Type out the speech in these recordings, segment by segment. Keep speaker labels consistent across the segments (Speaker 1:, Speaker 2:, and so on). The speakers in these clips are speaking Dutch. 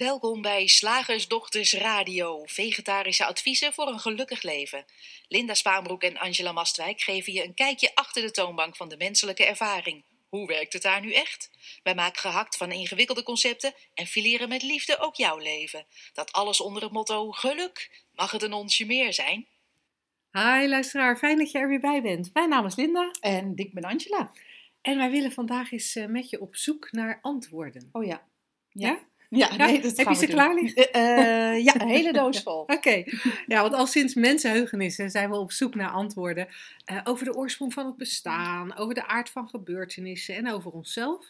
Speaker 1: Welkom bij Slagersdochters Radio, vegetarische adviezen voor een gelukkig leven. Linda Spaanbroek en Angela Mastwijk geven je een kijkje achter de toonbank van de menselijke ervaring. Hoe werkt het daar nu echt? Wij maken gehakt van ingewikkelde concepten en fileren met liefde ook jouw leven. Dat alles onder het motto geluk. Mag het een onsje meer zijn?
Speaker 2: Hi luisteraar, fijn dat je er weer bij bent. Mijn naam is Linda
Speaker 3: En ik ben Angela.
Speaker 2: en wij willen vandaag eens eh, met je op zoek naar antwoorden.
Speaker 3: Oh ja.
Speaker 2: Ja?
Speaker 3: Ja,
Speaker 2: Ja,
Speaker 3: nee, dat
Speaker 2: heb je ze klaar liggen?
Speaker 3: Eh, eh, ja, een hele doos vol.
Speaker 2: Oké, ja, want al sinds mensenheugenissen zijn we op zoek naar antwoorden eh, over de oorsprong van het bestaan, over de aard van gebeurtenissen en over onszelf.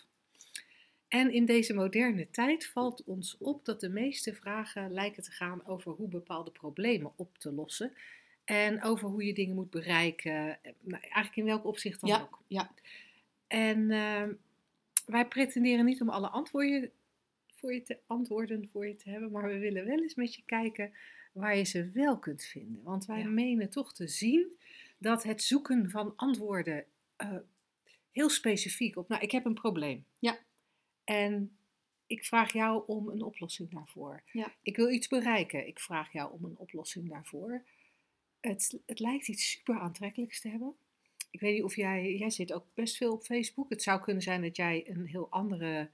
Speaker 2: En in deze moderne tijd valt ons op dat de meeste vragen lijken te gaan over hoe bepaalde problemen op te lossen en over hoe je dingen moet bereiken, nou, eigenlijk in welk opzicht dan
Speaker 3: Ja,
Speaker 2: ook.
Speaker 3: ja.
Speaker 2: En eh, wij pretenderen niet om alle antwoorden voor je te antwoorden voor je te hebben, maar we willen wel eens met je kijken waar je ze wel kunt vinden. Want wij
Speaker 3: Ja.
Speaker 2: menen toch te zien dat het zoeken van antwoorden eh, heel specifiek op, nou, ik heb een probleem.
Speaker 3: Ja.
Speaker 2: En ik vraag jou om een oplossing daarvoor.
Speaker 3: Ja.
Speaker 2: Ik wil iets bereiken. Ik vraag jou om een oplossing daarvoor. Het, het lijkt iets super aantrekkelijks te hebben. Ik weet niet of jij, jij zit ook best veel op Facebook. Het zou kunnen zijn dat jij een heel andere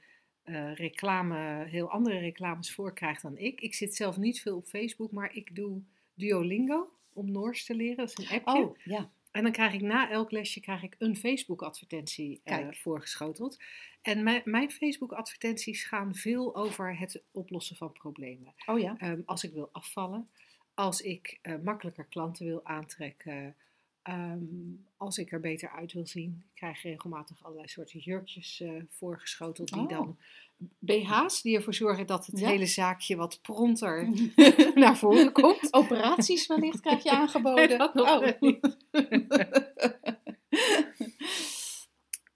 Speaker 2: eh, reclame, heel andere reclames voorkrijgt dan ik. Ik zit zelf niet veel op Facebook, maar ik doe Duolingo om Noors te leren. Dat is een appje.
Speaker 3: Oh, ja.
Speaker 2: En dan krijg ik na elk lesje krijg ik een Facebook-advertentie eh,
Speaker 3: Kijk.
Speaker 2: voorgeschoteld. En mijn, mijn Facebook-advertenties gaan veel over het oplossen van problemen.
Speaker 3: Oh ja.
Speaker 2: Ehm, als ik wil afvallen, als ik eh, makkelijker klanten wil aantrekken, ehm, als ik er beter uit wil zien. Ik krijg regelmatig allerlei soorten jurkjes eh, voorgeschoteld die
Speaker 3: Oh.
Speaker 2: dan BH's die ervoor zorgen dat het
Speaker 3: Ja.
Speaker 2: hele zaakje wat pronter naar voren komt.
Speaker 3: Operaties wellicht krijg je aangeboden.
Speaker 2: Dat
Speaker 3: oh.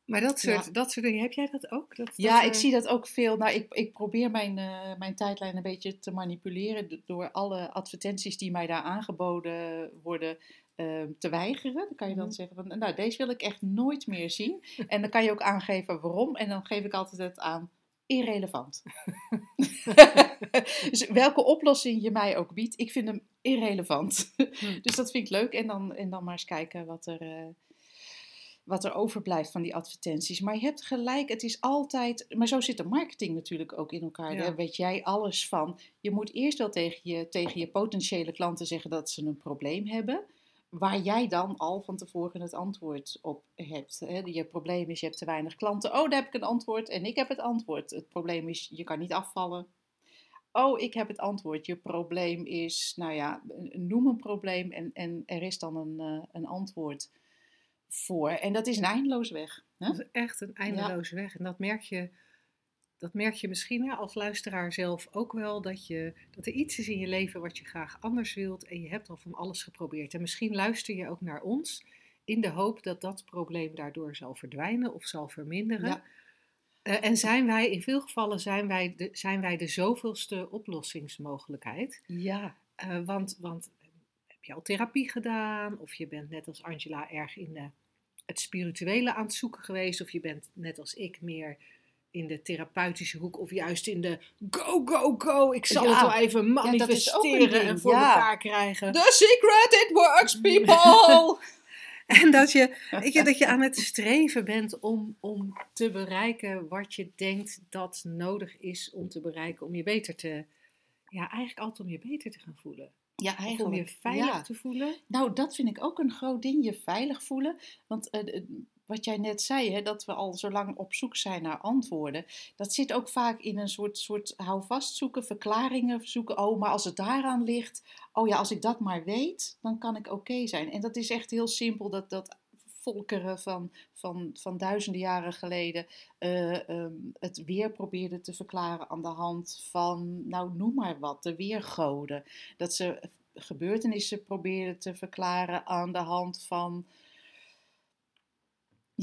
Speaker 2: Maar dat soort,
Speaker 3: Ja.
Speaker 2: dat soort dingen, heb jij dat ook? Dat,
Speaker 3: Ja, ik zie dat ook veel. Nou, ik, ik probeer mijn, eh, mijn tijdlijn een beetje te manipuleren do- door alle advertenties die mij daar aangeboden worden eh, te weigeren. Dan kan je dan
Speaker 2: Mhm.
Speaker 3: zeggen van, nou, deze wil ik echt nooit meer zien. En dan kan je ook aangeven waarom. En dan geef ik altijd het aan irrelevant. dus welke oplossing je mij ook biedt, ik vind hem irrelevant. dus dat vind ik leuk. En dan, en dan maar eens kijken wat er, eh, wat er overblijft van die advertenties. Maar je hebt gelijk, het is altijd. Maar zo zit de marketing natuurlijk ook in elkaar.
Speaker 2: Ja.
Speaker 3: Daar weet jij alles van. Je moet eerst wel tegen je, tegen je potentiële klanten zeggen dat ze een probleem hebben. Waar jij dan al van tevoren het antwoord op hebt. Hè? Je probleem is, je hebt te weinig klanten. Oh, daar heb ik een antwoord en ik heb het antwoord. Het probleem is, je kan niet afvallen. Oh, ik heb het antwoord. Je probleem is, nou ja, noem een probleem en, en er is dan een, eh, een antwoord voor. En dat is een eindeloos weg. Hè?
Speaker 2: Dat is echt een eindeloze weg. En dat merk je, dat merk je misschien als luisteraar zelf ook wel. Dat, je, dat er iets is in je leven wat je graag anders wilt. En je hebt al van alles geprobeerd. En misschien luister je ook naar ons in de hoop dat dat probleem daardoor zal verdwijnen of zal verminderen.
Speaker 3: Ja.
Speaker 2: Eh, en zijn wij, in veel gevallen zijn wij de, zijn wij de zoveelste oplossingsmogelijkheid.
Speaker 3: Ja,
Speaker 2: Eh, want, want heb je al therapie gedaan? Of je bent net als Angela erg in de, het spirituele aan het zoeken geweest? Of je bent net als ik meer in de therapeutische hoek? Of juist in de go, go, go. Ik zal
Speaker 3: Ja.
Speaker 2: het wel even manifesteren en voor
Speaker 3: ja.
Speaker 2: elkaar krijgen.
Speaker 3: The secret, it works, people!
Speaker 2: En dat je, je, dat je aan het streven bent om, om te bereiken wat je denkt dat nodig is om te bereiken. Om je beter te, ja, eigenlijk altijd om je beter te gaan voelen.
Speaker 3: ja,
Speaker 2: Of om
Speaker 3: eigenlijk.
Speaker 2: je veilig te voelen.
Speaker 3: Nou, dat vind ik ook een groot ding, je veilig voelen. Want eh, wat jij net zei, hè, dat we al zo lang op zoek zijn naar antwoorden. Dat zit ook vaak in een soort, soort houvast zoeken, verklaringen zoeken. Oh, maar als het daaraan ligt, oh ja, als ik dat maar weet, dan kan ik oké zijn. En dat is echt heel simpel, dat, dat volkeren van, van, van duizenden jaren geleden eh, ehm, het weer probeerden te verklaren aan de hand van, nou noem maar wat, de weergoden. Dat ze gebeurtenissen probeerden te verklaren aan de hand van.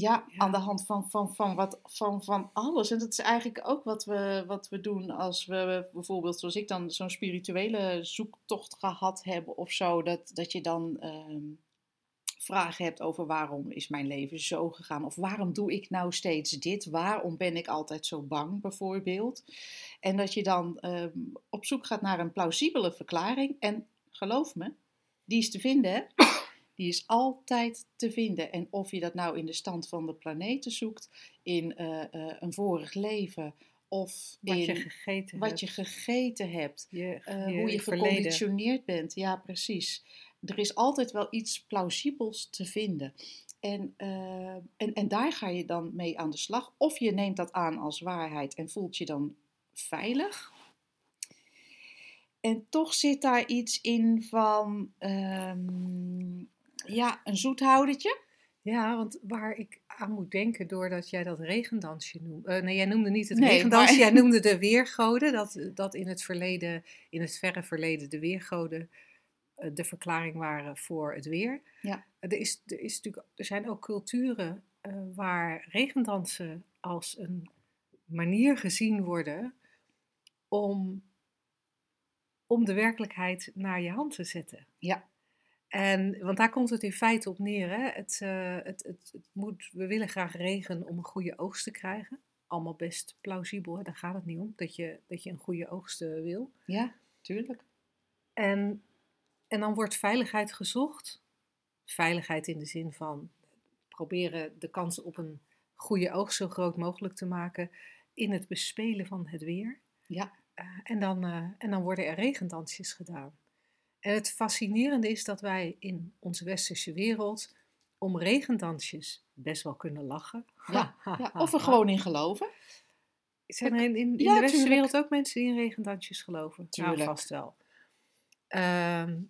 Speaker 3: Ja,
Speaker 2: Ja.
Speaker 3: aan de hand van, van, van, wat, van, van alles. En dat is eigenlijk ook wat we, wat we doen als we bijvoorbeeld, zoals ik dan, zo'n spirituele zoektocht gehad hebben of zo. Dat, dat je dan ehm, vragen hebt over waarom is mijn leven zo gegaan of waarom doe ik nou steeds dit, waarom ben ik altijd zo bang bijvoorbeeld. En dat je dan ehm, op zoek gaat naar een plausibele verklaring en geloof me, die is te vinden hè. Die is altijd te vinden. En of je dat nou in de stand van de planeten zoekt, in eh, eh, een vorig leven of
Speaker 2: Wat
Speaker 3: in
Speaker 2: je gegeten
Speaker 3: wat
Speaker 2: hebt.
Speaker 3: je gegeten hebt,
Speaker 2: Je,
Speaker 3: eh, hoe je
Speaker 2: verleden.
Speaker 3: geconditioneerd bent. Ja, precies. Er is altijd wel iets plausibels te vinden. En, en, en daar ga je dan mee aan de slag. Of je neemt dat aan als waarheid en voelt je dan veilig. En toch zit daar iets in van, ehm, ja, een zoethoudertje.
Speaker 2: Ja, want waar ik aan moet denken doordat jij dat regendansje noemde. eh, nee, jij noemde niet het
Speaker 3: Nee,
Speaker 2: regendansje,
Speaker 3: maar-
Speaker 2: jij noemde de weergoden. Dat, dat in het verleden, in het verre verleden, de weergoden eh, de verklaring waren voor het weer.
Speaker 3: Ja.
Speaker 2: Er, is, er, is natuurlijk, er zijn ook culturen eh, waar regendansen als een manier gezien worden om, om de werkelijkheid naar je hand te zetten.
Speaker 3: Ja.
Speaker 2: En, want daar komt het in feite op neer. Hè? Het, eh, het, het, het moet, we willen graag regen om een goede oogst te krijgen. Allemaal best plausibel, hè? daar gaat het niet om, dat je, dat je een goede oogst eh, wil.
Speaker 3: Ja, tuurlijk.
Speaker 2: En, en dan wordt veiligheid gezocht. Veiligheid in de zin van proberen de kans op een goede oogst zo groot mogelijk te maken in het bespelen van het weer.
Speaker 3: Ja.
Speaker 2: Eh, en, dan, en dan worden er regendansjes gedaan. En het fascinerende is dat wij in onze westerse wereld om regendansjes best wel kunnen lachen.
Speaker 3: Ja, Ja, of er gewoon in geloven.
Speaker 2: Zijn er in, in, in
Speaker 3: Ja,
Speaker 2: de westerse wereld ook mensen die in regendansjes geloven?
Speaker 3: Tuurlijk.
Speaker 2: Nou, vast wel. Ehm,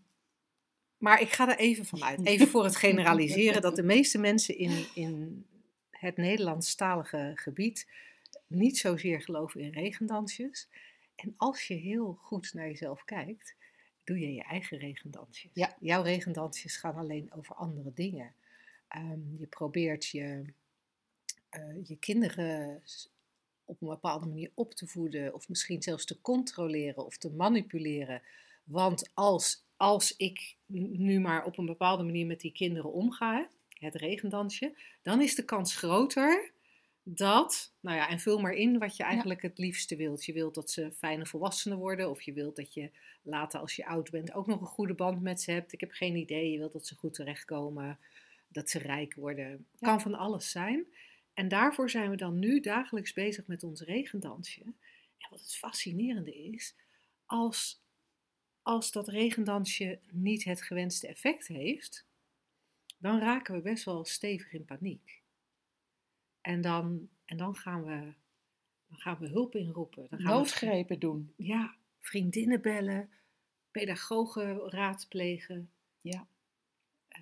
Speaker 2: maar ik ga er even vanuit, even voor het generaliseren, dat de meeste mensen in, in het Nederlandstalige gebied niet zozeer geloven in regendansjes. En als je heel goed naar jezelf kijkt, doe je je eigen regendansjes.
Speaker 3: Ja.
Speaker 2: Jouw regendansjes gaan alleen over andere dingen. Ehm, je probeert je, eh, je kinderen op een bepaalde manier op te voeden, of misschien zelfs te controleren of te manipuleren. Want als, als ik nu maar op een bepaalde manier met die kinderen omga, het regendansje, dan is de kans groter dat, nou ja, en vul maar in wat je eigenlijk het liefste wilt. Je wilt dat ze fijne volwassenen worden, of je wilt dat je later als je oud bent ook nog een goede band met ze hebt. Ik heb geen idee, je wilt dat ze goed terechtkomen, dat ze rijk worden. Kan van alles zijn. En daarvoor zijn we dan nu dagelijks bezig met ons regendansje. En wat het fascinerende is, als, als dat regendansje niet het gewenste effect heeft, dan raken we best wel stevig in paniek. En dan, en dan, gaan, we, dan gaan we hulp inroepen. Dan gaan we
Speaker 3: Noodgrepen doen.
Speaker 2: ja, vriendinnen bellen, pedagogen raadplegen.
Speaker 3: Ja.
Speaker 2: eh,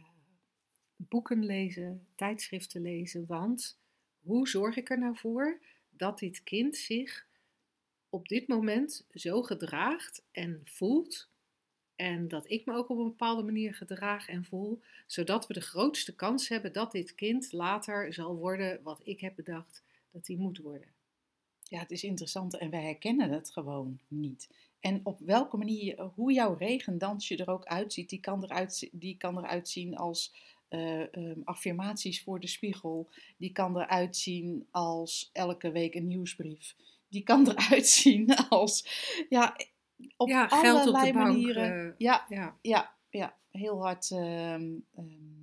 Speaker 2: boeken lezen, tijdschriften lezen. Want hoe zorg ik er nou voor dat dit kind zich op dit moment zo gedraagt en voelt. En dat ik me ook op een bepaalde manier gedraag en voel, zodat we de grootste kans hebben dat dit kind later zal worden wat ik heb bedacht dat hij moet worden.
Speaker 3: Ja, het is interessant en wij herkennen het gewoon niet. En op welke manier, hoe jouw regendansje er ook uitziet, die kan eruit, die kan eruit zien als eh, ehm, affirmaties voor de spiegel. Die kan eruit zien als elke week een nieuwsbrief. Die kan eruit zien als, ja, op
Speaker 2: ja, geld op
Speaker 3: allerlei
Speaker 2: bank.
Speaker 3: manieren.
Speaker 2: eh,
Speaker 3: Ja,
Speaker 2: ja.
Speaker 3: ja, ja, heel hard ehm, ehm,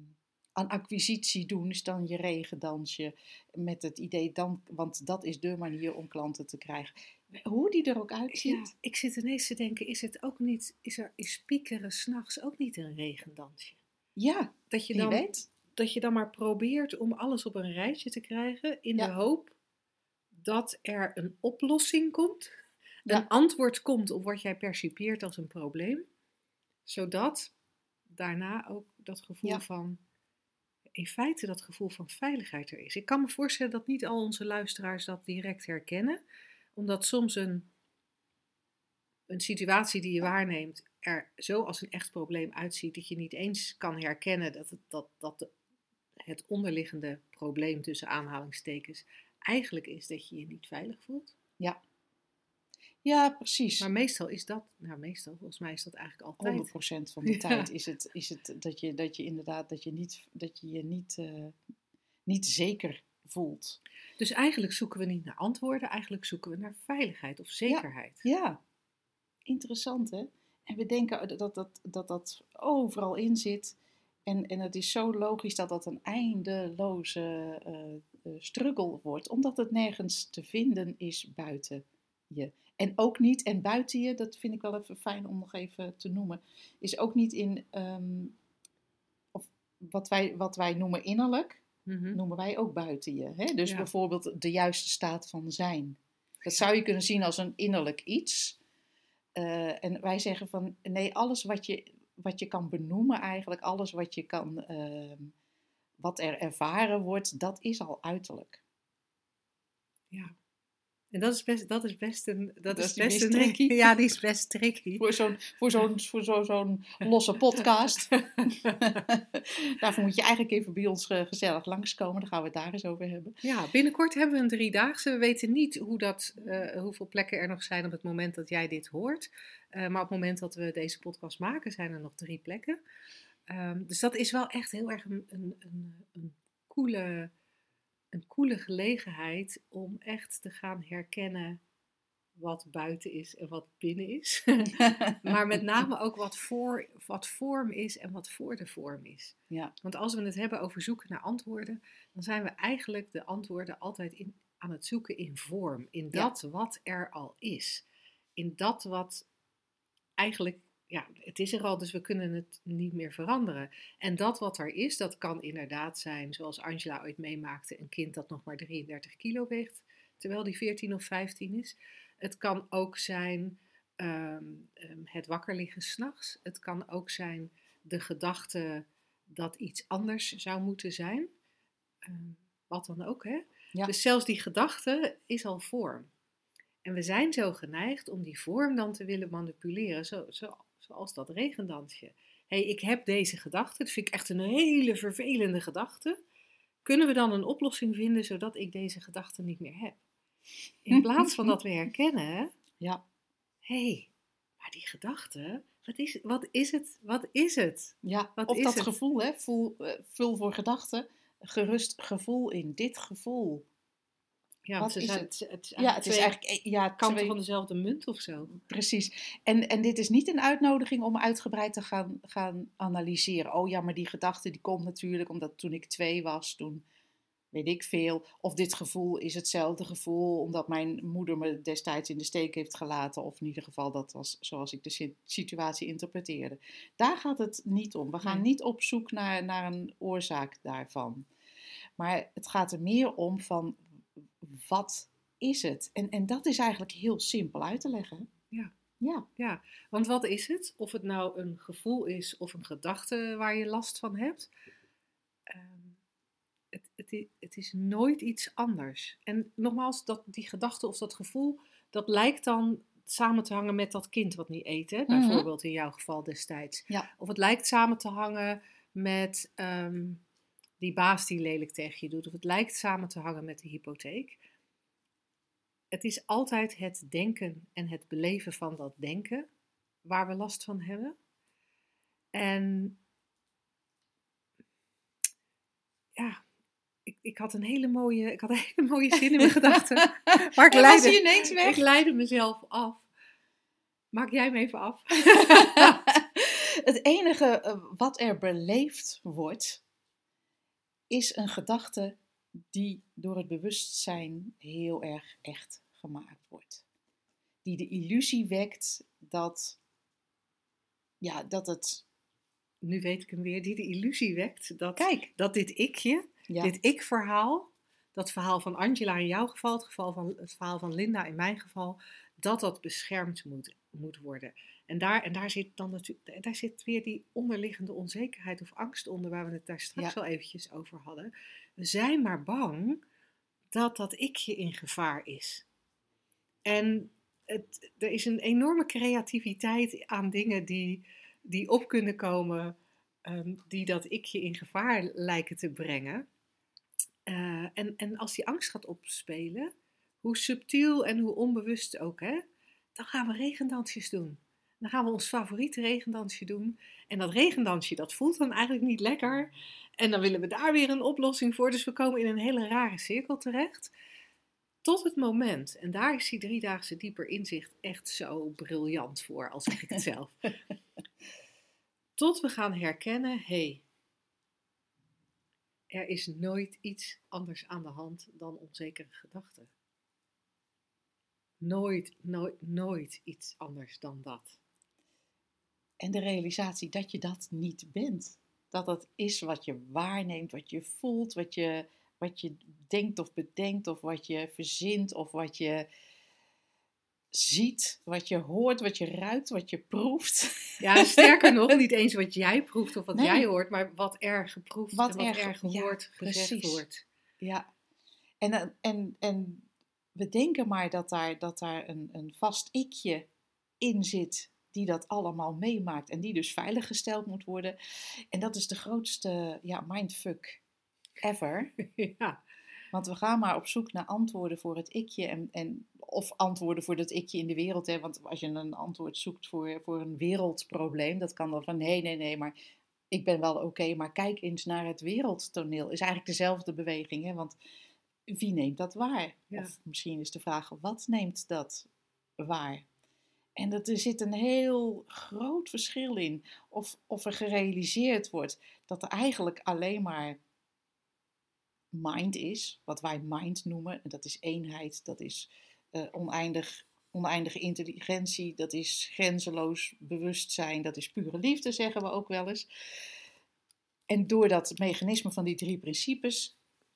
Speaker 3: aan acquisitie doen is dan je regendansje. Met het idee dan, want dat is de manier om klanten te krijgen. Hoe die er ook
Speaker 2: Ja,
Speaker 3: uitziet.
Speaker 2: ik zit ineens te denken, is het ook niet, is er, is piekeren s'nachts ook niet een regendansje?
Speaker 3: Ja,
Speaker 2: Dat je, dan,
Speaker 3: weet.
Speaker 2: dat je dan maar probeert om alles op een rijtje te krijgen in
Speaker 3: Ja.
Speaker 2: de hoop dat er een oplossing komt,
Speaker 3: Ja.
Speaker 2: een antwoord komt op wat jij percipieert als een probleem, zodat daarna ook dat gevoel
Speaker 3: Ja.
Speaker 2: van, in feite dat gevoel van veiligheid er is. Ik kan me voorstellen dat niet al onze luisteraars dat direct herkennen, omdat soms een, een situatie die je waarneemt er zo als een echt probleem uitziet dat je niet eens kan herkennen dat het, dat, dat het onderliggende probleem tussen aanhalingstekens eigenlijk is dat je je niet veilig voelt.
Speaker 3: Ja, precies.
Speaker 2: Maar meestal is dat, nou meestal, volgens mij is dat eigenlijk altijd.
Speaker 3: 100% van de
Speaker 2: Ja.
Speaker 3: tijd is het, is het dat, je, dat je inderdaad dat je niet, dat je, je niet, eh, niet zeker voelt.
Speaker 2: Dus eigenlijk zoeken we niet naar antwoorden, eigenlijk zoeken we naar veiligheid of zekerheid.
Speaker 3: Ja, interessant hè. En we denken dat dat, dat, dat, dat overal in zit. En, en het is zo logisch dat dat een eindeloze eh, eh, struggle wordt, omdat het nergens te vinden is buiten je. En ook niet, en buiten je, dat vind ik wel even fijn om nog even te noemen, is ook niet in ehm, of wat, wij, wat wij noemen innerlijk,
Speaker 2: Mhm.
Speaker 3: noemen wij ook buiten je. Hè? Dus
Speaker 2: Ja.
Speaker 3: bijvoorbeeld de juiste staat van zijn. Dat zou je kunnen zien als een innerlijk iets. Eh, en wij zeggen van nee, alles wat je, wat je kan benoemen eigenlijk, alles wat je kan, ehm, wat er ervaren wordt, dat is al uiterlijk.
Speaker 2: Ja. En dat is best, dat is best een. Dat,
Speaker 3: Dat
Speaker 2: is best een.
Speaker 3: tricky.
Speaker 2: Ja, die is best tricky.
Speaker 3: Voor zo'n voor zo'n voor zo, zo'n losse podcast. Daarvoor moet je eigenlijk even bij ons eh, gezellig langskomen. Dan gaan we het daar eens over hebben.
Speaker 2: Ja, binnenkort hebben we een driedaagse. We weten niet hoe dat, eh, hoeveel plekken er nog zijn op het moment dat jij dit hoort. Eh, maar op het moment dat we deze podcast maken, zijn er nog drie plekken. Ehm, dus dat is wel echt heel erg een, een, een, een, coole, een coole gelegenheid om echt te gaan herkennen wat buiten is en wat binnen is. maar met name ook wat, voor, wat vorm is en wat voor de vorm is.
Speaker 3: Ja.
Speaker 2: Want als we het hebben over zoeken naar antwoorden, dan zijn we eigenlijk de antwoorden altijd in, aan het zoeken in vorm. In
Speaker 3: Ja.
Speaker 2: dat wat er al is. In dat wat eigenlijk, ja, het is er al, dus we kunnen het niet meer veranderen. En dat wat er is, dat kan inderdaad zijn, zoals Angela ooit meemaakte, een kind dat nog maar 33 kilo weegt, terwijl die 14 of 15 is. Het kan ook zijn ehm, ehm, het wakker liggen s'nachts. Het kan ook zijn de gedachte dat iets anders zou moeten zijn. Ehm, wat dan ook, hè?
Speaker 3: Ja.
Speaker 2: Dus zelfs die gedachte is al vorm. En we zijn zo geneigd om die vorm dan te willen manipuleren, zo, zo, zoals dat regendansje. Hé, hey, ik heb deze gedachte, dat vind ik echt een hele vervelende gedachte. Kunnen we dan een oplossing vinden zodat ik deze gedachte niet meer heb? In plaats van dat we herkennen,
Speaker 3: Ja.
Speaker 2: hé, hey, maar die gedachte, wat is, wat is het? Wat is het?
Speaker 3: Ja,
Speaker 2: Wat
Speaker 3: of
Speaker 2: is
Speaker 3: dat
Speaker 2: het?
Speaker 3: gevoel, hè? Voel, eh, vul voor gedachten, gerust gevoel in. Dit gevoel.
Speaker 2: Ja,
Speaker 3: Wat is het?
Speaker 2: het is
Speaker 3: Ja, het is
Speaker 2: twee
Speaker 3: eigenlijk eh, ja,
Speaker 2: kanten
Speaker 3: twee-
Speaker 2: van dezelfde munt of zo.
Speaker 3: Precies. En, en dit is niet een uitnodiging om uitgebreid te gaan, gaan analyseren. Oh ja, maar die gedachte die komt natuurlijk omdat toen ik twee was, toen weet ik veel. Of dit gevoel is hetzelfde gevoel omdat mijn moeder me destijds in de steek heeft gelaten. Of in ieder geval dat was zoals ik de si- situatie interpreteerde. Daar gaat het niet om. We gaan
Speaker 2: Nee.
Speaker 3: niet op zoek naar, naar een oorzaak daarvan. Maar het gaat er meer om van wat is het? En, en dat is eigenlijk heel simpel uit te leggen.
Speaker 2: Ja.
Speaker 3: Ja.
Speaker 2: Ja, want wat is het? Of het nou een gevoel is of een gedachte waar je last van hebt. ehm, het, het, het is nooit iets anders. En nogmaals, dat, die gedachte of dat gevoel, dat lijkt dan samen te hangen met dat kind wat niet eet. Hè?
Speaker 3: Mhm.
Speaker 2: Bijvoorbeeld in jouw geval destijds.
Speaker 3: Ja.
Speaker 2: Of het lijkt samen te hangen met ehm, die baas die lelijk tegen je doet. Of het lijkt samen te hangen met de hypotheek. Het is altijd het denken en het beleven van dat denken waar we last van hebben. En ja, ik, ik had een hele mooie, ik had een hele mooie zin in mijn gedachten. Maar ik leidde,
Speaker 3: ineens
Speaker 2: ik leidde mezelf af. Maak jij hem even af?
Speaker 3: het enige eh, wat er beleefd wordt, is een gedachte die door het bewustzijn heel erg echt gemaakt wordt. Die de illusie wekt dat, ja, dat het.
Speaker 2: Nu weet ik hem weer, die de illusie wekt dat,
Speaker 3: Kijk,
Speaker 2: dat dit ikje,
Speaker 3: ja,
Speaker 2: dit ik-verhaal, dat verhaal van Angela in jouw geval, het, geval van, het verhaal van Linda in mijn geval, dat dat beschermd moet, moet worden. En daar, en daar zit dan natuurlijk, daar zit weer die onderliggende onzekerheid of angst onder, waar we het daar straks
Speaker 3: Ja.
Speaker 2: al eventjes over hadden. We zijn maar bang dat dat ikje in gevaar is. En het, er is een enorme creativiteit aan dingen die, die op kunnen komen, ehm, die dat ikje in gevaar lijken te brengen. Eh, en, en als die angst gaat opspelen, hoe subtiel en hoe onbewust ook, hè, dan gaan we regendansjes doen. Dan gaan we ons favoriete regendansje doen. En dat regendansje, dat voelt dan eigenlijk niet lekker. En dan willen we daar weer een oplossing voor. Dus we komen in een hele rare cirkel terecht. Tot het moment, en daar is die driedaagse dieper inzicht echt zo briljant voor, al zeg ik het zelf. Tot we gaan herkennen, hé, hey, er is nooit iets anders aan de hand dan onzekere gedachten. Nooit, nooit, nooit iets anders dan dat.
Speaker 3: En de realisatie dat je dat niet bent. Dat dat is wat je waarneemt, wat je voelt, wat je, wat je denkt of bedenkt, of wat je verzint, of wat je ziet, wat je hoort, wat je ruikt, wat je proeft.
Speaker 2: Ja, sterker nog, niet eens wat jij proeft of wat jij hoort, maar wat er geproefd wat en wat er, gehoord, ja, gezegd precies. wordt.
Speaker 3: Ja, en, eh, en, en we denken maar dat daar, dat daar een, een vast ikje in zit die dat allemaal meemaakt en die dus veiliggesteld moet worden. En dat is de grootste ja, mindfuck ever. Ja. Want we gaan maar op zoek naar antwoorden voor het ikje. En, en, of antwoorden voor dat ikje in de wereld. Hè. Want als je een antwoord zoekt voor, voor een wereldprobleem, dat kan dan van nee, nee, nee, maar ik ben wel oké, maar kijk eens naar het wereldtoneel. Is eigenlijk dezelfde beweging. Hè? Want wie neemt dat waar? Of misschien is de vraag, wat neemt dat waar? En dat er zit een heel groot verschil in. Of, of er gerealiseerd wordt dat er eigenlijk alleen maar mind is, wat wij mind noemen. En dat is eenheid, dat is uh, oneindig, oneindige intelligentie, dat is grenzeloos bewustzijn, dat is pure liefde, zeggen we ook wel eens. En door dat mechanisme van die drie principes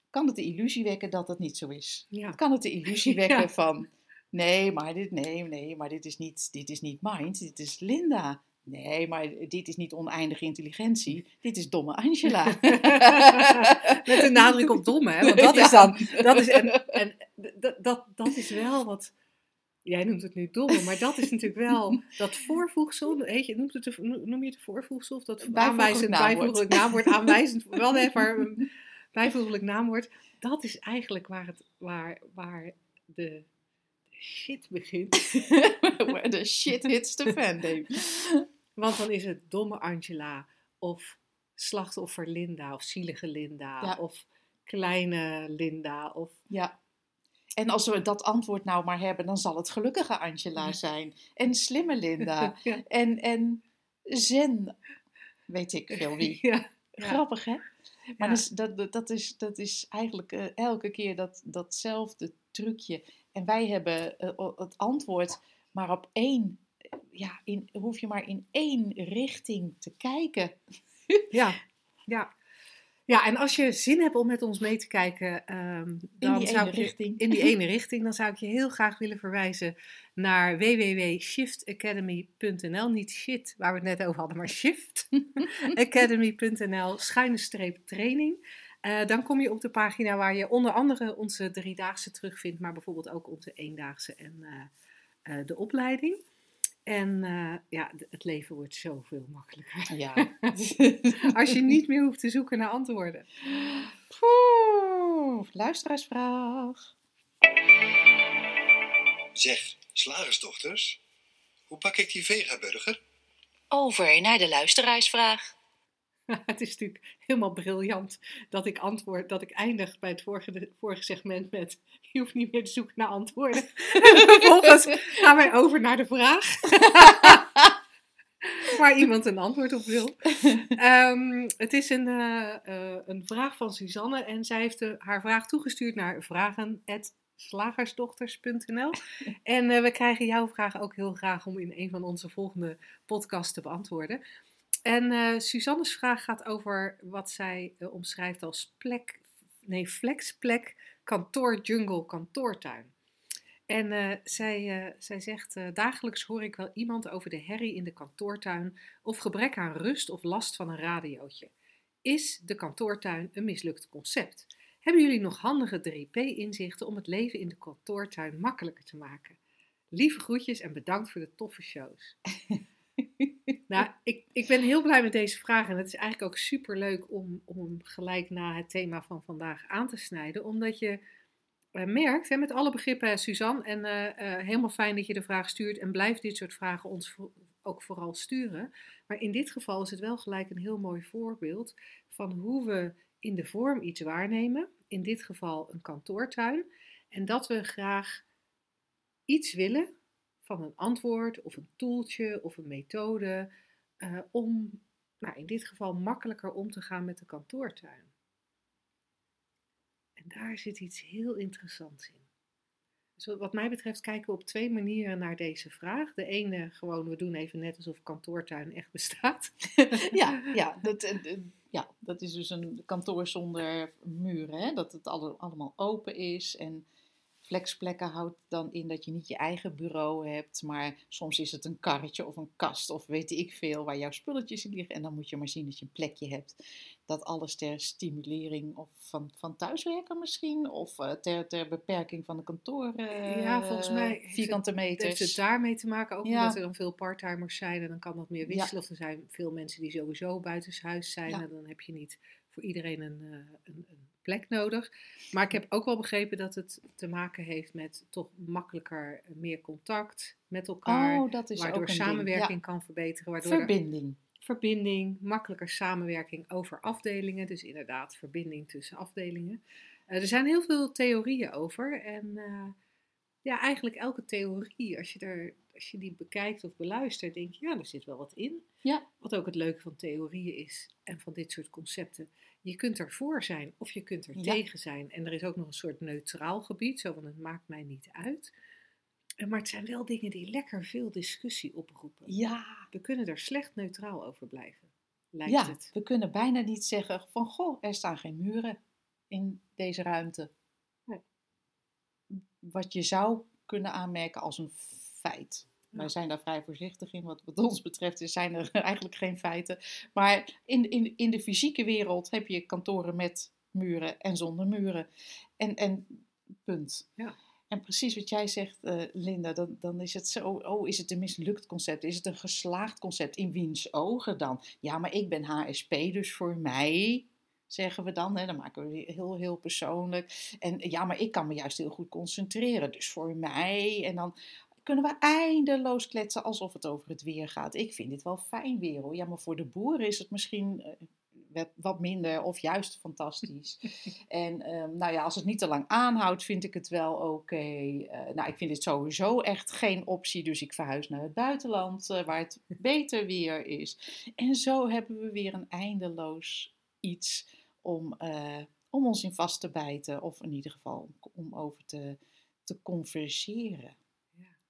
Speaker 3: kan het de illusie wekken dat dat niet zo is. Ja. Kan het de illusie wekken van nee, maar dit, nee, nee, maar dit is niet, dit is niet mind, dit is Linda. Nee, maar dit is niet oneindige intelligentie. Dit is domme Angela.
Speaker 2: Met een nadruk op domme, hè? Want dat is dan. Dat is, en, en dat, dat, dat is wel wat. Jij noemt het nu domme, maar dat is natuurlijk wel dat voorvoegsel. Weet je, noemt het, noem je het voorvoegsel? Of dat aanwijzend bijvoeglijk naamwoord, aanwijzend, wel even bijvoeglijk naamwoord. Dat is eigenlijk waar, het, waar, waar de shit begint.
Speaker 3: Where the shit hits the fan, Dave.
Speaker 2: Want dan is het domme Angela of slachtoffer Linda of zielige Linda of kleine Linda. Of...
Speaker 3: Ja. En als we dat antwoord nou maar hebben, dan zal het gelukkige Angela zijn. En slimme Linda. En, en zen, weet ik veel wie. Ja. Grappig, hè? Maar dus, dat, dat, is, dat is eigenlijk uh, elke keer dat, datzelfde trucje. En wij hebben uh, het antwoord maar op één ja, in, hoef je maar in één richting te kijken.
Speaker 2: ja, ja. Ja, en als je zin hebt om met ons mee te kijken, um, dan in die zou ene ik richting. in die ene richting, dan zou ik je heel graag willen verwijzen naar www.shiftacademy.nl. Niet shit, waar we het net over hadden, maar shiftacademy.nl, schuine streep training. Uh, dan kom je op de pagina waar je onder andere onze driedaagse terugvindt, maar bijvoorbeeld ook onze eendaagse en uh, uh, de opleiding. En uh, ja, het leven wordt zoveel makkelijker. Ja. Als je niet meer hoeft te zoeken naar antwoorden.
Speaker 3: Poeh, luisteraarsvraag.
Speaker 4: Zeg, slagersdochters, hoe pak ik die vegaburger?
Speaker 1: Over naar de luisteraarsvraag.
Speaker 2: het is natuurlijk helemaal briljant dat ik antwoord, dat ik eindig bij het vorige, vorige segment met je hoeft niet meer te zoeken naar antwoorden. en vervolgens gaan wij over naar de vraag. waar iemand een antwoord op wil. Um, het is een, uh, uh, een vraag van Suzanne en zij heeft de, haar vraag toegestuurd naar vragen.slagersdochters.nl. En uh, we krijgen jouw vraag ook heel graag om in een van onze volgende podcasts te beantwoorden. En uh, Suzanne's vraag gaat over wat zij uh, omschrijft als plek, nee, flexplek, kantoor, jungle, kantoortuin. En uh, zij, zij zegt, dagelijks hoor ik wel iemand over de herrie in de kantoortuin of gebrek aan rust of last van een radiootje. Is de kantoortuin een mislukt concept? Hebben jullie nog handige 3P-inzichten om het leven in de kantoortuin makkelijker te maken? Lieve groetjes en bedankt voor de toffe shows. nou, ik, ik ben heel blij met deze vraag. En het is eigenlijk ook super leuk om, om hem gelijk na het thema van vandaag aan te snijden. Omdat je eh, merkt, hè, met alle begrippen, Suzanne, en eh, eh, helemaal fijn dat je de vraag stuurt en blijf dit soort vragen ons ook vooral sturen. Maar in dit geval is het wel gelijk een heel mooi voorbeeld van hoe we in de vorm iets waarnemen. In dit geval een kantoortuin. En dat we graag iets willen van een antwoord of een toeltje of een methode eh, om, nou, in dit geval, makkelijker om te gaan met de kantoortuin. En daar zit iets heel interessants in. Dus wat- mij betreft kijken we op twee manieren naar deze vraag. De ene, gewoon, we doen even net alsof kantoortuin echt bestaat.
Speaker 3: ja, ja, dat, eh, ja, dat is dus een kantoor zonder muren. Hè? Dat het alle- allemaal open is. En flexplekken houdt dan in dat je niet je eigen bureau hebt. Maar soms is het een karretje of een kast of weet ik veel waar jouw spulletjes in liggen. En dan moet je maar zien dat je een plekje hebt. Dat alles ter stimulering of van, van thuiswerken misschien. Of eh, ter, ter beperking van de kantoor. eh,
Speaker 2: Ja, volgens mij heeft het-
Speaker 3: Vierkante
Speaker 2: Heeft
Speaker 3: meters.
Speaker 2: het daarmee te maken? Ook
Speaker 3: Ja.
Speaker 2: omdat er dan veel parttimers zijn en dan kan dat meer
Speaker 3: Ja.
Speaker 2: wisselen. Of er zijn veel mensen die sowieso buitenshuis zijn
Speaker 3: Ja.
Speaker 2: en dan heb je niet voor iedereen een, eh, een, een plek nodig. Maar ik heb ook wel begrepen dat het te maken heeft met toch makkelijker eh, meer contact met elkaar.
Speaker 3: Oh, dat is
Speaker 2: waardoor
Speaker 3: ook een ding.
Speaker 2: samenwerking
Speaker 3: Ja.
Speaker 2: kan verbeteren. Waardoor er
Speaker 3: Verbinding.
Speaker 2: verbinding, makkelijker samenwerking over afdelingen. Dus inderdaad, verbinding tussen afdelingen. Eh, er zijn heel veel theorieën over. En eh, ja, eigenlijk elke theorie, als je, er, als je die bekijkt of beluistert, denk je, ja, er zit wel wat in.
Speaker 3: Ja.
Speaker 2: Wat ook het leuke van theorieën is en van dit soort concepten. Je kunt er voor zijn of je kunt er
Speaker 3: Ja.
Speaker 2: tegen zijn. En er is ook nog een soort neutraal gebied, zo van het maakt mij niet uit. Maar het zijn wel dingen die lekker veel discussie oproepen.
Speaker 3: Ja,
Speaker 2: We kunnen er slecht neutraal over blijven, lijkt
Speaker 3: ja,
Speaker 2: het.
Speaker 3: we kunnen bijna niet zeggen van goh, er staan geen muren in deze ruimte.
Speaker 2: Nee.
Speaker 3: Wat je zou kunnen aanmerken als een feit.
Speaker 2: Ja.
Speaker 3: Wij zijn daar vrij voorzichtig in. Wat, wat ons betreft zijn er eigenlijk geen feiten. Maar in, in, in de fysieke wereld heb je kantoren met muren en zonder muren. En, en punt.
Speaker 2: Ja.
Speaker 3: En precies wat jij zegt, eh, Linda, dan, dan is het zo, oh, is het een mislukt concept? Is het een geslaagd concept? In wiens ogen dan? Ja, maar ik ben HSP, dus voor mij, zeggen we dan, hè, dan maken we weer heel, heel persoonlijk. En ja, maar ik kan me juist heel goed concentreren, dus voor mij. En dan kunnen we eindeloos kletsen alsof het over het weer gaat. Ik vind dit wel fijn weer hoor. Ja, maar voor de boeren is het misschien eh, wat- minder of juist fantastisch. en ehm, nou ja, als het niet te lang aanhoudt, vind ik het wel oké. Eh, nou, ik vind dit sowieso echt geen optie, dus ik verhuis naar het buitenland eh, waar het beter weer is. En zo hebben we weer een eindeloos iets om, om ons in vast te bijten, of in ieder geval om, om over te, te converseren.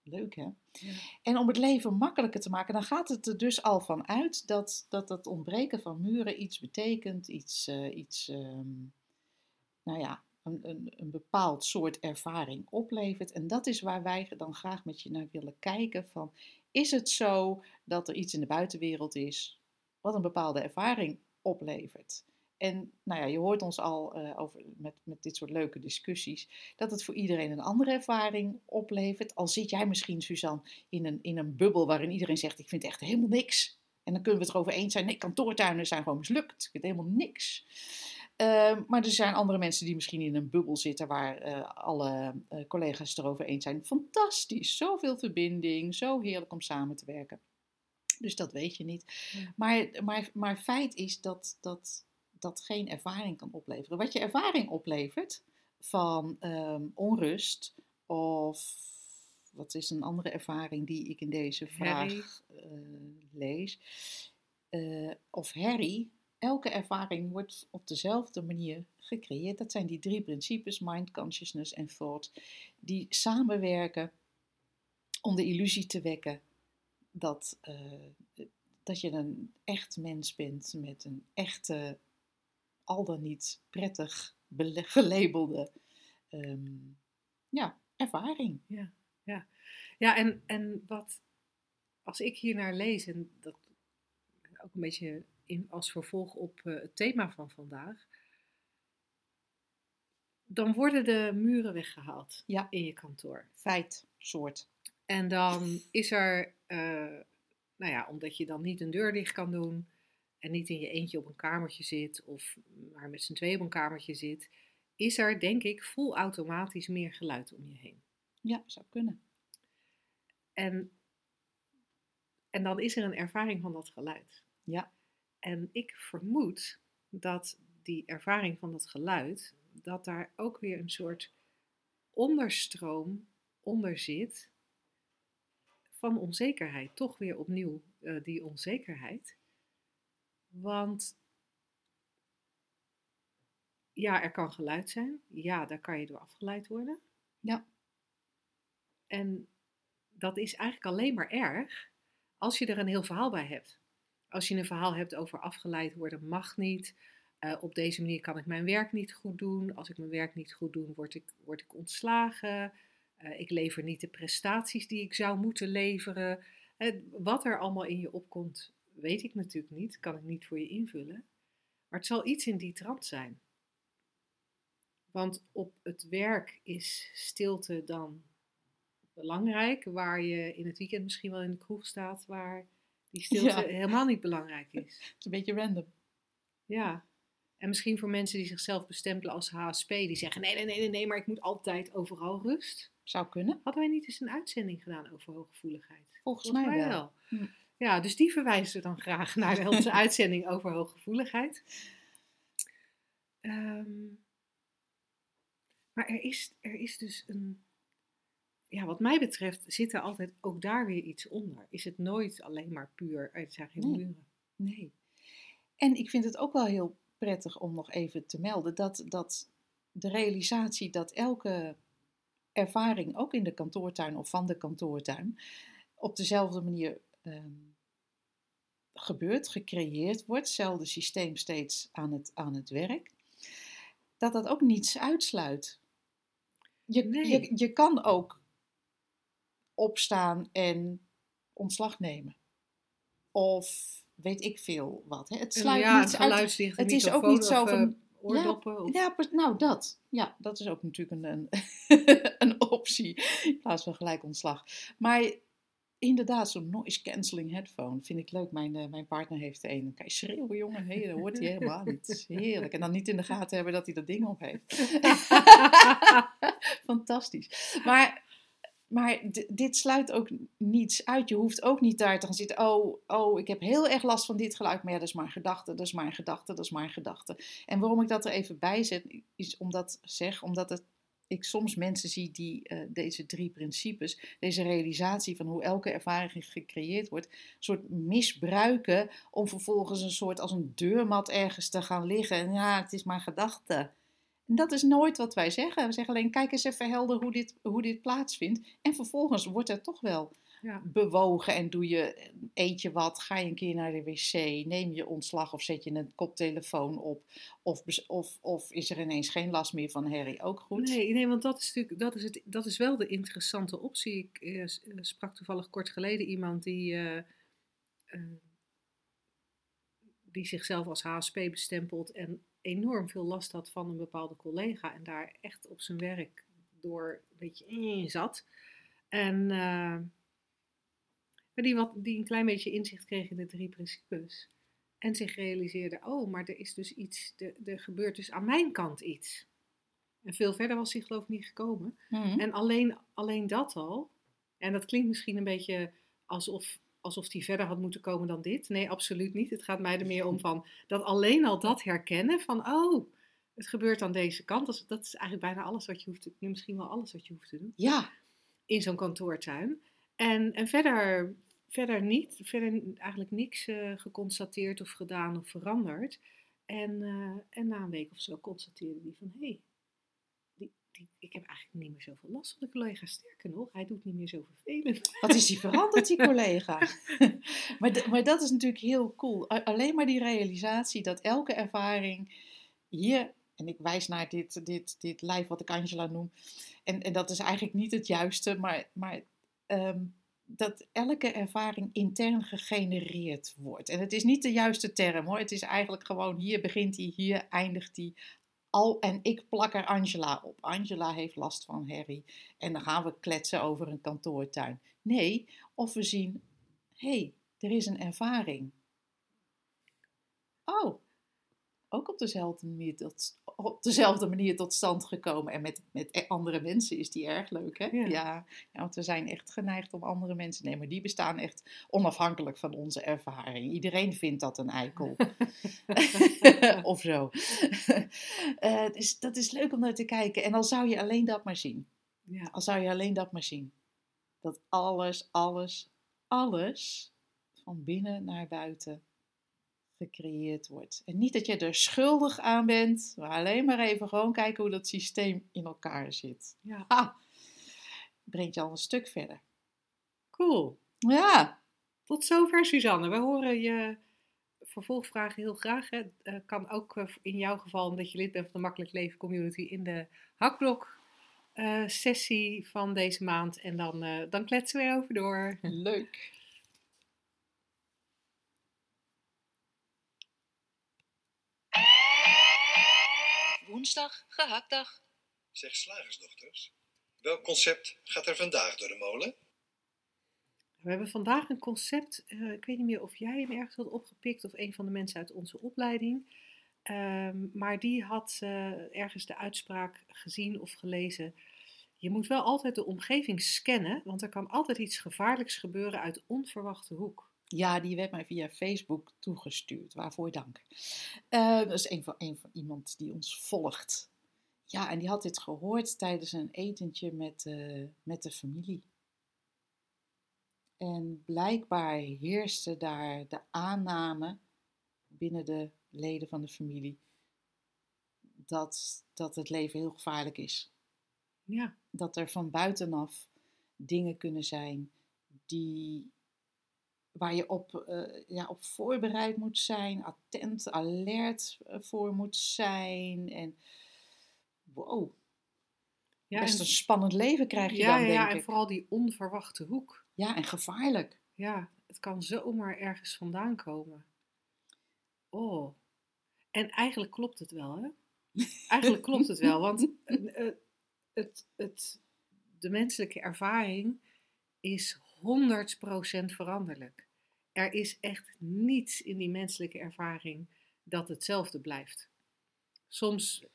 Speaker 3: Leuk hè?
Speaker 2: Ja.
Speaker 3: En om het leven makkelijker te maken, dan gaat het er dus al van uit dat dat, dat ontbreken van muren iets betekent, iets, eh, iets ehm, nou ja, een, een, een bepaald soort ervaring oplevert. En dat is waar wij dan graag met je naar willen kijken van, is het zo dat er iets in de buitenwereld is wat een bepaalde ervaring oplevert? En nou ja, je hoort ons al eh, over, met, met dit soort leuke discussies, dat het voor iedereen een andere ervaring oplevert. Al zit jij misschien, Suzanne, in een, in een bubbel waarin iedereen zegt: Ik vind echt helemaal niks. En dan kunnen we het erover eens zijn: nee, kantoortuinen zijn gewoon mislukt. Ik vind helemaal niks. Ehm, maar er zijn andere mensen die misschien in een bubbel zitten waar eh, alle eh, collega's het erover eens zijn. Fantastisch, zoveel verbinding, zo heerlijk om samen te werken. Dus dat weet je niet. Maar, maar, maar feit is dat, dat dat geen ervaring kan opleveren. Wat je ervaring oplevert van ehm, onrust of wat is een andere ervaring die ik in deze vraag eh, lees? Eh, of herrie. Elke ervaring wordt op dezelfde manier gecreëerd. Dat zijn die drie principes, mind, consciousness en thought, die samenwerken om de illusie te wekken dat, eh, dat je een echt mens bent met een echte, al dan niet prettig gelabelde ehm, ja, ervaring.
Speaker 2: Ja, en, en wat, als ik hier naar lees, en dat ook een beetje in, als vervolg op eh, het thema van vandaag, dan worden de muren weggehaald
Speaker 3: Ja.
Speaker 2: in je kantoor.
Speaker 3: Feit, soort.
Speaker 2: En dan is er, eh, nou ja, omdat je dan niet een deur dicht kan doen en niet in je eentje op een kamertje zit of maar met z'n tweeën op een kamertje zit, is er, denk ik, vol automatisch meer geluid om je heen.
Speaker 3: Ja, zou kunnen.
Speaker 2: En, en dan is er een ervaring van dat geluid.
Speaker 3: Ja.
Speaker 2: En ik vermoed dat die ervaring van dat geluid, dat daar ook weer een soort onderstroom onder zit van onzekerheid. Toch weer opnieuw eh, die onzekerheid. Want ja, er kan geluid zijn. Ja, daar kan je door afgeleid worden.
Speaker 3: Ja.
Speaker 2: En dat is eigenlijk alleen maar erg als je er een heel verhaal bij hebt. Als je een verhaal hebt over afgeleid worden mag niet. eh, op deze manier kan ik mijn werk niet goed doen. Als ik mijn werk niet goed doe, word ik, word ik ontslagen. Eh, ik lever niet de prestaties die ik zou moeten leveren. Eh, wat er allemaal in je opkomt, weet ik natuurlijk niet. Kan ik niet voor je invullen. Maar het zal iets in die trant zijn. Want op het werk is stilte dan belangrijk, waar je in het weekend misschien wel in de kroeg staat, waar die stilte
Speaker 3: Ja.
Speaker 2: helemaal niet belangrijk is.
Speaker 3: Het is een beetje random.
Speaker 2: Ja. En misschien voor mensen die zichzelf bestempelen als HSP, die zeggen: nee, nee, nee, nee, nee, maar ik moet altijd overal rust.
Speaker 3: Zou kunnen.
Speaker 2: Hadden wij niet eens een uitzending gedaan over hooggevoeligheid?
Speaker 3: Volgens, mij wel. Hm.
Speaker 2: Ja, dus die verwijzen dan graag naar onze uitzending over hooggevoeligheid. Ehm, maar er is, er is dus een. Ja, wat mij betreft zit er altijd ook daar weer iets onder. Is het nooit alleen maar puur, er zijn geen
Speaker 3: Nee.
Speaker 2: muren.
Speaker 3: Nee. En ik vind het ook wel heel prettig om nog even te melden dat, dat de realisatie dat elke ervaring, ook in de kantoortuin of van de kantoortuin, op dezelfde manier ehm, gebeurt, gecreëerd wordt, hetzelfde systeem steeds aan het, aan het werk, dat dat ook niets uitsluit. Je,
Speaker 2: Nee.
Speaker 3: je, je kan ook opstaan en ontslag nemen. Of weet ik veel wat. Hè. Het sluit
Speaker 2: ja,
Speaker 3: niets
Speaker 2: het
Speaker 3: uit. het is ook niet zo
Speaker 2: eh,
Speaker 3: van-
Speaker 2: oordoppen. of-
Speaker 3: Ja, pre- nou dat. Ja, dat is ook natuurlijk een, een, een optie. In plaats van gelijk ontslag. Maar inderdaad, zo'n noise cancelling headphone vind ik leuk. Mijn, eh, mijn partner heeft er een. Dan kan je schreeuwen, jongen. Nee, dat hoort hij helemaal niet. Heerlijk. En dan niet in de gaten hebben dat hij dat ding op heeft. Fantastisch. Maar, maar dit sluit ook niets uit. Je hoeft ook niet daar te gaan zitten. Oh, oh, ik heb heel erg last van dit geluid. Maar ja, dat is maar een gedachte, dat is maar een gedachte, dat is maar een gedachte. En waarom ik dat er even bij zet, is omdat, zeg, omdat het, ik soms mensen zie die eh, deze drie principes, deze realisatie van hoe elke ervaring gecreëerd wordt, een soort misbruiken om vervolgens een soort als een deurmat ergens te gaan liggen. En ja, het is maar gedachte. En dat is nooit wat wij zeggen. We zeggen alleen, kijk eens even helder hoe dit, hoe dit plaatsvindt. En vervolgens wordt er toch wel
Speaker 2: Ja.
Speaker 3: bewogen en doe je, eet je wat, ga je een keer naar de wc, neem je ontslag of zet je een koptelefoon op. Of, of, of is er ineens geen last meer van Harry, ook goed.
Speaker 2: Nee, nee, want dat is natuurlijk dat is het, dat is wel de interessante optie. Ik eh, eh, sprak toevallig kort geleden iemand die, eh, die zichzelf als HSP bestempelt en enorm veel last had van een bepaalde collega en daar echt op zijn werk door een beetje in zat. En maar die, wat, die een klein beetje inzicht kreeg in de drie principes. En zich realiseerde, oh, maar er is dus iets, er, er gebeurt dus aan mijn kant iets. En veel verder was hij geloof ik niet gekomen.
Speaker 3: Mhm.
Speaker 2: En alleen, alleen dat al, en dat klinkt misschien een beetje alsof, alsof hij verder had moeten komen dan dit. Nee, absoluut niet. Het gaat mij er meer om van dat alleen al dat herkennen van, oh, het gebeurt aan deze kant. Dat is, dat is eigenlijk bijna alles wat je hoeft te doen. Misschien wel alles wat je hoeft te doen
Speaker 3: Ja,
Speaker 2: in zo'n kantoortuin. En, en verder, verder niet, verder eigenlijk niks eh, geconstateerd of gedaan of veranderd. En, eh, en na een week of zo constateerde hij van, hé, hey, die, die, ik heb eigenlijk niet meer zoveel last van de collega. Sterker nog, hij doet niet meer zo vervelend.
Speaker 3: wat is die veranderd, die collega? maar, maar dat is natuurlijk heel cool. Alleen maar die realisatie dat elke ervaring hier, en ik wijs naar dit, dit, dit lijf wat ik Angela noem, en, en dat is eigenlijk niet het juiste, maar, maar ehm, dat elke ervaring intern gegenereerd wordt. En het is niet de juiste term hoor, het is eigenlijk gewoon hier begint hij, hier eindigt hij. Al, en ik plak er Angela op. Angela heeft last van Harry. En dan gaan we kletsen over een kantoortuin. Nee, of we zien, hé, hey, er is een ervaring. Oh, ook op dezelfde manier tot, op dezelfde manier tot stand gekomen. En met, met e- andere mensen is die erg leuk, hè?
Speaker 2: Ja.
Speaker 3: Ja. ja, want we zijn echt geneigd om andere mensen... Nee, maar die bestaan echt onafhankelijk van onze ervaring. Iedereen vindt dat een eikel. of zo. Eh, dus dat is leuk om naar te kijken. En dan zou je alleen dat maar zien.
Speaker 2: Ja.
Speaker 3: Al zou je alleen dat maar zien. Dat alles, alles, alles van binnen naar buiten gecreëerd wordt. En niet dat je er schuldig aan bent, maar alleen maar even gewoon kijken hoe dat systeem in elkaar zit.
Speaker 2: ja.
Speaker 3: Ha! Brengt je al een stuk verder.
Speaker 2: Cool.
Speaker 3: Ja,
Speaker 2: Tot zover, Suzanne. We horen je vervolgvragen heel graag. Hè. Eh, kan ook eh, in jouw geval, omdat je lid bent van de Makkelijk Leven Community, in de hakblok eh, sessie van deze maand. En dan, dan kletsen we erover door.
Speaker 3: leuk.
Speaker 1: Woensdag, gehaktdag.
Speaker 4: Zeg slagersdochters, welk concept gaat er vandaag door de molen?
Speaker 2: We hebben vandaag een concept. eh, ik weet niet meer of jij hem ergens had opgepikt of een van de mensen uit onze opleiding. Ehm, maar die had eh, ergens de uitspraak gezien of gelezen. Je moet wel altijd de omgeving scannen, want er kan altijd iets gevaarlijks gebeuren uit onverwachte hoek.
Speaker 3: Ja, die werd mij via Facebook toegestuurd. Waarvoor dank. Eh, dat is een van, een van iemand die ons volgt. Ja, en die had dit gehoord tijdens een etentje met, eh, met de familie. En blijkbaar heerste daar de aanname binnen de leden van de familie dat, dat het leven heel gevaarlijk is.
Speaker 2: Ja,
Speaker 3: Dat er van buitenaf dingen kunnen zijn die, waar je op, eh, ja, op voorbereid moet zijn, attent, alert eh, voor moet zijn. En wow,
Speaker 2: ja,
Speaker 3: best
Speaker 2: en,
Speaker 3: een spannend leven krijg je
Speaker 2: ja,
Speaker 3: dan,
Speaker 2: ja,
Speaker 3: denk
Speaker 2: ja, en
Speaker 3: ik.
Speaker 2: vooral die onverwachte hoek.
Speaker 3: Ja, en gevaarlijk.
Speaker 2: Ja, het kan zomaar ergens vandaan komen. Oh. En eigenlijk klopt het wel, hè? Eigenlijk klopt het wel, want eh, het, het, de menselijke ervaring is 100% veranderlijk. Er is echt niets in die menselijke ervaring dat hetzelfde blijft. Soms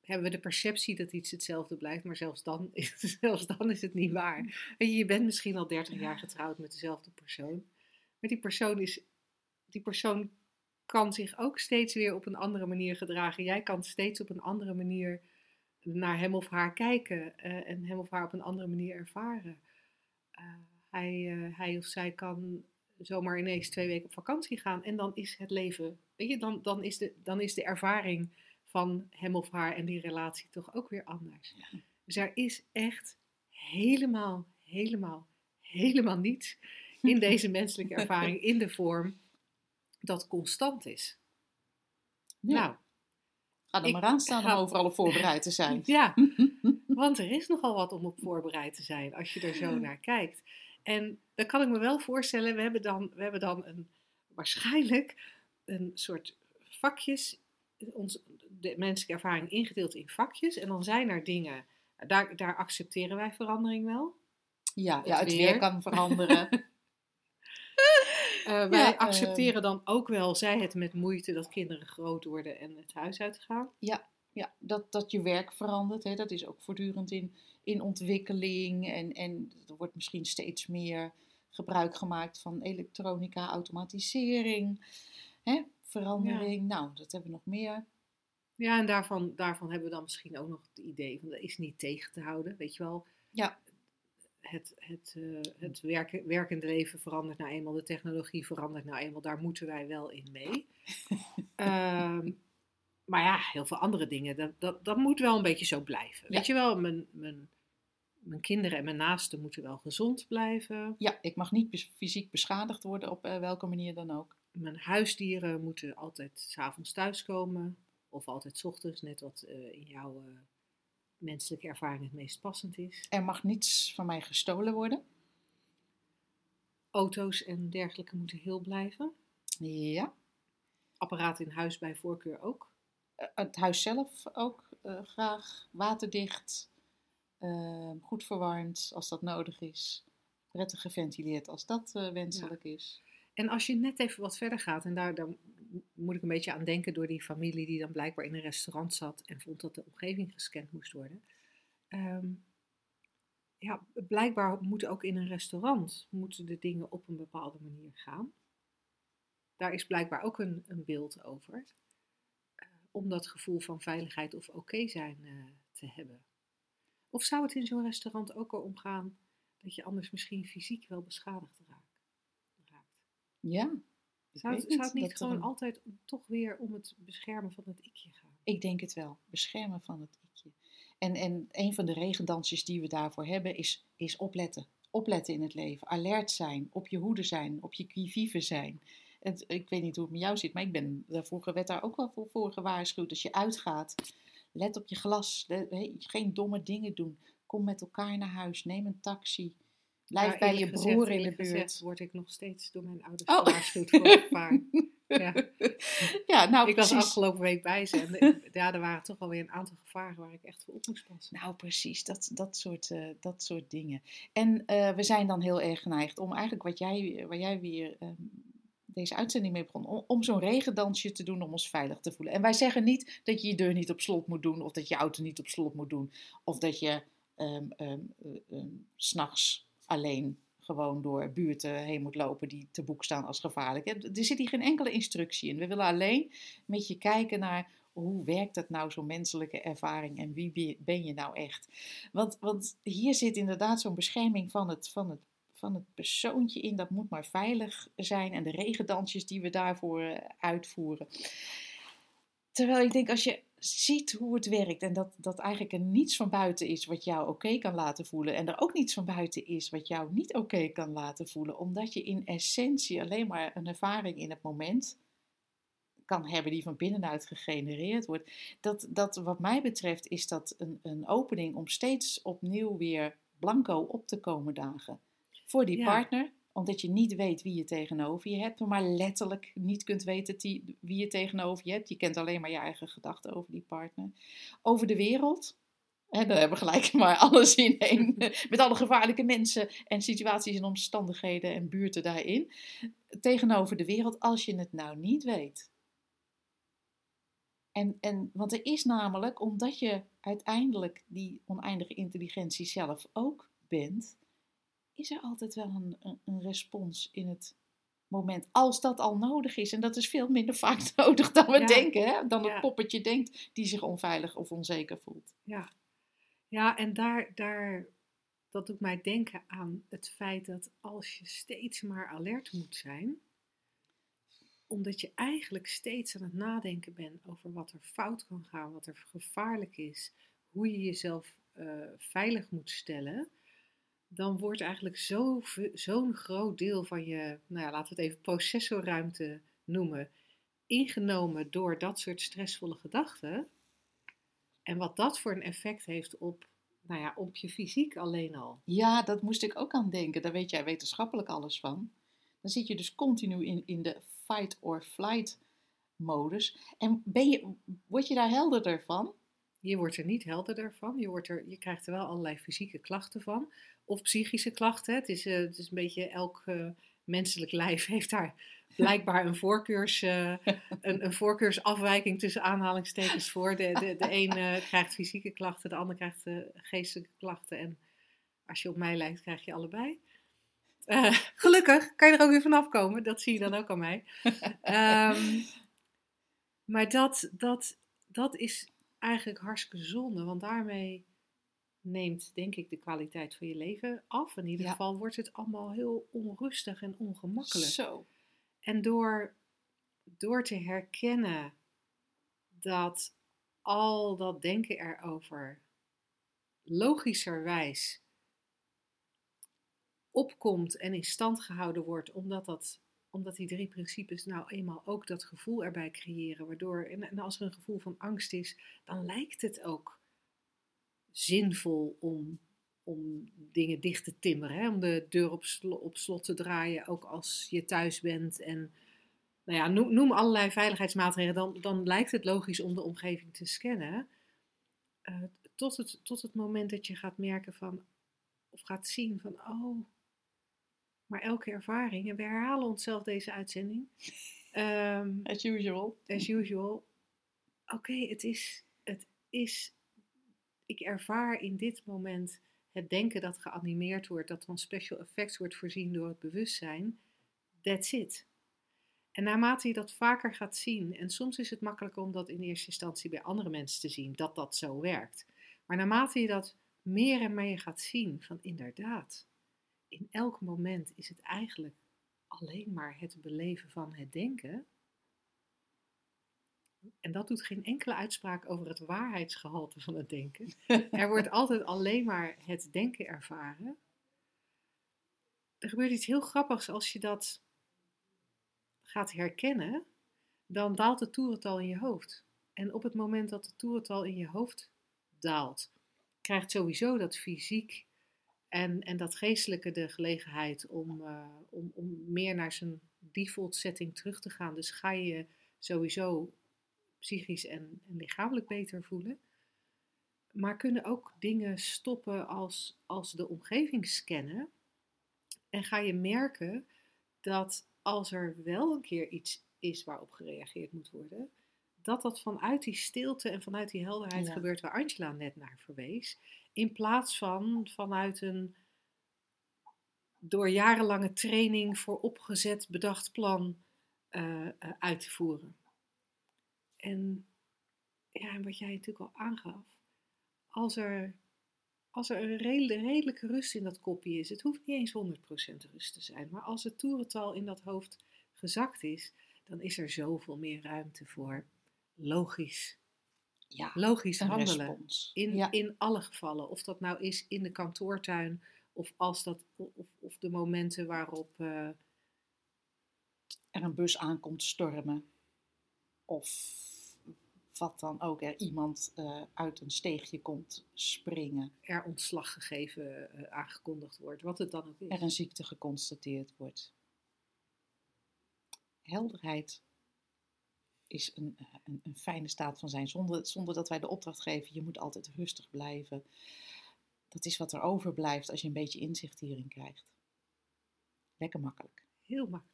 Speaker 2: hebben we de perceptie dat iets hetzelfde blijft, maar zelfs dan, is- zelfs dan is het niet waar. Je, bent misschien al 30 jaar getrouwd met dezelfde persoon, maar die persoon, is, die persoon kan zich ook steeds weer op een andere manier gedragen. Jij kan steeds op een andere manier naar hem of haar kijken eh, en hem of haar op een andere manier ervaren. Eh, hij, eh, hij of zij kan zomaar ineens twee weken op vakantie gaan en dan is het leven, weet je, dan, dan, is, de, dan is de ervaring van hem of haar en die relatie toch ook weer anders. Dus er is echt helemaal, helemaal, helemaal niets in deze menselijke ervaring in de vorm dat constant is.
Speaker 3: Ja.
Speaker 2: Nou,
Speaker 3: Ga er
Speaker 2: ik
Speaker 3: maar aan staan om overal op voorbereid te zijn.
Speaker 2: ja, want er is nogal wat om op voorbereid te zijn als je er zo naar kijkt. En dan kan ik me wel voorstellen, we hebben dan, we hebben dan een, waarschijnlijk een soort vakjes, ons, de menselijke ervaring ingedeeld in vakjes. En dan zijn er dingen, daar, daar accepteren wij verandering wel.
Speaker 3: Ja, ja
Speaker 2: Het
Speaker 3: het
Speaker 2: weer.
Speaker 3: weer kan veranderen.
Speaker 2: Eh, wij
Speaker 3: Ja,
Speaker 2: accepteren dan ook wel, zij het met moeite, dat kinderen groot worden en het huis uitgaan.
Speaker 3: ja, dat, dat je werk verandert, hè, dat is ook voortdurend in, in ontwikkeling. En, en er wordt misschien steeds meer gebruik gemaakt van elektronica, automatisering, hè, verandering. Nou, dat hebben we nog meer.
Speaker 2: Ja, en daarvan, daarvan hebben we dan misschien ook nog het idee van dat is niet tegen te houden. Weet je wel,
Speaker 3: Ja.
Speaker 2: het, het, eh, het werken, werkende leven verandert nou eenmaal, de technologie verandert nou eenmaal, daar moeten wij wel in mee. Ehm, maar ja, heel veel andere dingen, dat, dat, dat moet wel een beetje zo blijven.
Speaker 3: Ja.
Speaker 2: Weet je wel, mijn, mijn, mijn kinderen en mijn naasten moeten wel gezond blijven.
Speaker 3: Ja, ik mag niet bes- fysiek beschadigd worden op eh, welke manier dan ook.
Speaker 2: Mijn huisdieren moeten altijd s'avonds thuiskomen. Of altijd 's ochtends, net wat eh, in jouw eh, menselijke ervaring het meest passend is.
Speaker 3: Er mag niets van mij gestolen worden.
Speaker 2: Auto's en dergelijke moeten heel blijven.
Speaker 3: Ja.
Speaker 2: Apparaten in huis bij voorkeur ook.
Speaker 3: Het huis zelf ook graag waterdicht, eh, goed verwarmd als dat nodig is, prettig geventileerd als dat eh, wenselijk is.
Speaker 2: En als je net even wat verder gaat, en daar, daar moet ik een beetje aan denken door die familie die dan blijkbaar in een restaurant zat en vond dat de omgeving gescand moest worden. Ehm, ja, blijkbaar moeten ook in een restaurant moeten de dingen op een bepaalde manier gaan. Daar is blijkbaar ook een, een beeld over. eh, om dat gevoel van veiligheid of oké zijn eh, te hebben. Of zou het in zo'n restaurant ook erom gaan dat je anders misschien fysiek wel beschadigd raakt? raakt?
Speaker 3: Ja.
Speaker 2: Zou, het, zou het niet gewoon
Speaker 3: een-
Speaker 2: altijd toch weer om het beschermen van het ikje gaan?
Speaker 3: Ik denk het wel. Beschermen van het ikje. En, en een van de regendansjes die we daarvoor hebben is, is opletten. Opletten in het leven. Alert zijn. Op je hoede zijn. Op je qui-vive zijn. Het, ik weet niet hoe het met jou zit, maar ik ben daar vorige werd daar ook wel voor, voor gewaarschuwd. Als je uitgaat, let op je glas. Geen domme dingen doen. Kom met elkaar naar huis. Neem een taxi. Blijf
Speaker 2: Nou,
Speaker 3: bij je broer
Speaker 2: gezegd-
Speaker 3: in de
Speaker 2: gezegd
Speaker 3: buurt.
Speaker 2: word ik nog steeds door mijn ouders
Speaker 3: Oh.
Speaker 2: gewaarschuwd voor gevaar. Ja.
Speaker 3: Ja, nou
Speaker 2: ik was afgelopen week bij ze en ja, er waren toch alweer een aantal gevaren waar ik echt voor op moest passen.
Speaker 3: Nou, precies, dat, dat, soort, eh, dat soort dingen. En eh, we zijn dan heel erg geneigd om eigenlijk wat jij, waar jij weer ehm, deze uitzending mee begon, om, zo'n regendansje te doen om ons veilig te voelen. En wij zeggen niet dat je je deur niet op slot moet doen, of dat je auto niet op slot moet doen, of dat je eh, ehm, s'nachts alleen gewoon door buurten heen moet lopen die te boek staan als gevaarlijk. Er zit hier geen enkele instructie in. We willen alleen met je kijken naar hoe werkt dat nou, zo'n menselijke ervaring en wie be- ben je nou echt? Want, want hier zit inderdaad zo'n bescherming van het, van, het, van het persoontje in, dat moet maar veilig zijn en de regendansjes die we daarvoor eh, uitvoeren. Terwijl ik denk, als je ziet hoe het werkt en dat, dat eigenlijk er niets van buiten is wat jou oké kan laten voelen en er ook niets van buiten is wat jou niet oké kan laten voelen, omdat je in essentie alleen maar een ervaring in het moment kan hebben die van binnenuit gegenereerd wordt. Dat, dat wat mij betreft is dat een, een opening om steeds opnieuw weer blanco op te komen dagen. Voor die
Speaker 2: Ja.
Speaker 3: partner, omdat je niet weet wie je tegenover je hebt, maar letterlijk niet kunt weten die, wie je tegenover je hebt. Je kent alleen maar je eigen gedachten over die partner. Over de wereld. Hè, dan hebben we gelijk maar alles in één. Met alle gevaarlijke mensen en situaties en omstandigheden en buurten daarin. Tegenover de wereld, als je het nou niet weet. En, en, want er is namelijk, omdat je uiteindelijk die oneindige intelligentie zelf ook bent, is er altijd wel een, een, een respons in het moment. Als dat al nodig is. En dat is veel minder vaak nodig dan we
Speaker 2: Ja.
Speaker 3: denken. Hè? Dan
Speaker 2: Ja.
Speaker 3: het poppetje denkt die zich onveilig of onzeker voelt.
Speaker 2: Ja, ja en daar, daar, dat doet mij denken aan het feit dat als je steeds maar alert moet zijn, omdat je eigenlijk steeds aan het nadenken bent over wat er fout kan gaan, wat er gevaarlijk is, hoe je jezelf eh, veilig moet stellen, dan wordt eigenlijk zo'n groot deel van je, nou ja, laten we het even processorruimte noemen, ingenomen door dat soort stressvolle gedachten. En wat dat voor een effect heeft op, nou ja, op je fysiek alleen al.
Speaker 3: Ja, dat moest ik ook aan denken. Daar weet jij wetenschappelijk alles van. Dan zit je dus continu in, in de fight or flight modus. En ben je, word je daar helderder van?
Speaker 2: Je wordt er niet helderder van. Je, wordt er, je krijgt er wel allerlei fysieke klachten van. Of psychische klachten. Het is, eh, het is een beetje elk eh, menselijk lijf heeft daar blijkbaar een, voorkeurs, eh, een, een voorkeursafwijking tussen aanhalingstekens voor. De, de, de een krijgt fysieke klachten, de ander krijgt geestelijke klachten. En als je op mij lijkt, krijg je allebei. Gelukkig kan je er ook weer vanaf komen. Dat zie je dan ook aan mij. Ehm, maar dat, dat, dat is eigenlijk hartstikke zonde, want daarmee neemt, denk ik, de kwaliteit van je leven af. In ieder
Speaker 3: Ja.
Speaker 2: geval wordt het allemaal heel onrustig en ongemakkelijk.
Speaker 3: Zo.
Speaker 2: En door, door te herkennen dat al dat denken erover logischerwijs opkomt en in stand gehouden wordt, omdat, dat, omdat die drie principes nou eenmaal ook dat gevoel erbij creëren. Waardoor, en, als er een gevoel van angst is, dan lijkt het ook zinvol om, om dingen dicht te timmeren. Hè? Om de deur op, slo- op slot te draaien, ook als je thuis bent. En nou ja, noem, noem allerlei veiligheidsmaatregelen. Dan, dan lijkt het logisch om de omgeving te scannen. Eh, tot, het, tot het moment dat je gaat merken van, of gaat zien van, oh, maar elke ervaring, en we herhalen onszelf deze uitzending, Ehm,
Speaker 3: As usual.
Speaker 2: as usual. Oké, het is, het is, ik ervaar in dit moment het denken dat geanimeerd wordt, dat van special effects wordt voorzien door het bewustzijn. That's it. En naarmate je dat vaker gaat zien, en soms is het makkelijker om dat in eerste instantie bij andere mensen te zien, dat dat zo werkt. Maar naarmate je dat meer en meer gaat zien, van inderdaad, in elk moment is het eigenlijk alleen maar het beleven van het denken. En dat doet geen enkele uitspraak over het waarheidsgehalte van het denken. Er wordt altijd alleen maar het denken ervaren. Er gebeurt iets heel grappigs als je dat gaat herkennen, dan daalt het toerental in je hoofd. En op het moment dat het toerental in je hoofd daalt, krijgt sowieso dat fysiek en, en dat geestelijke de gelegenheid om, uh, om, om meer naar zijn default setting terug te gaan. Dus ga je sowieso psychisch en, en lichamelijk beter voelen. Maar kunnen ook dingen stoppen als, als de omgeving scannen. En ga je merken dat als er wel een keer iets is waarop gereageerd moet worden, dat dat vanuit die stilte en vanuit die helderheid
Speaker 3: Ja.
Speaker 2: gebeurt waar Angela net naar verwees. In plaats van vanuit een door jarenlange training voor opgezet bedacht plan eh, uit te voeren. En ja, wat jij natuurlijk al aangaf, als er, als er een redelijk, redelijke rust in dat kopje is, het hoeft niet eens 100% rust te zijn, maar als het toerental in dat hoofd gezakt is, dan is er zoveel meer ruimte voor logisch,
Speaker 3: Ja,
Speaker 2: logisch handelen.
Speaker 3: respons.
Speaker 2: In,
Speaker 3: ja.
Speaker 2: in alle gevallen. Of dat nou is in de kantoortuin. Of, als dat, of, of de momenten waarop. eh,
Speaker 3: er een bus aankomt stormen. Of wat dan ook, er iemand eh, uit een steegje komt springen.
Speaker 2: er ontslag gegeven, eh, aangekondigd wordt. Wat het dan ook is.
Speaker 3: Er een ziekte geconstateerd wordt. Helderheid is een, eh, een, een fijne staat van zijn, zonder, zonder dat wij de opdracht geven, je moet altijd rustig blijven. Dat is wat er overblijft als je een beetje inzicht hierin krijgt. Lekker makkelijk.
Speaker 2: Heel makkelijk.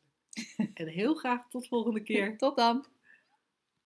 Speaker 2: en heel graag tot volgende keer.
Speaker 3: Tot dan!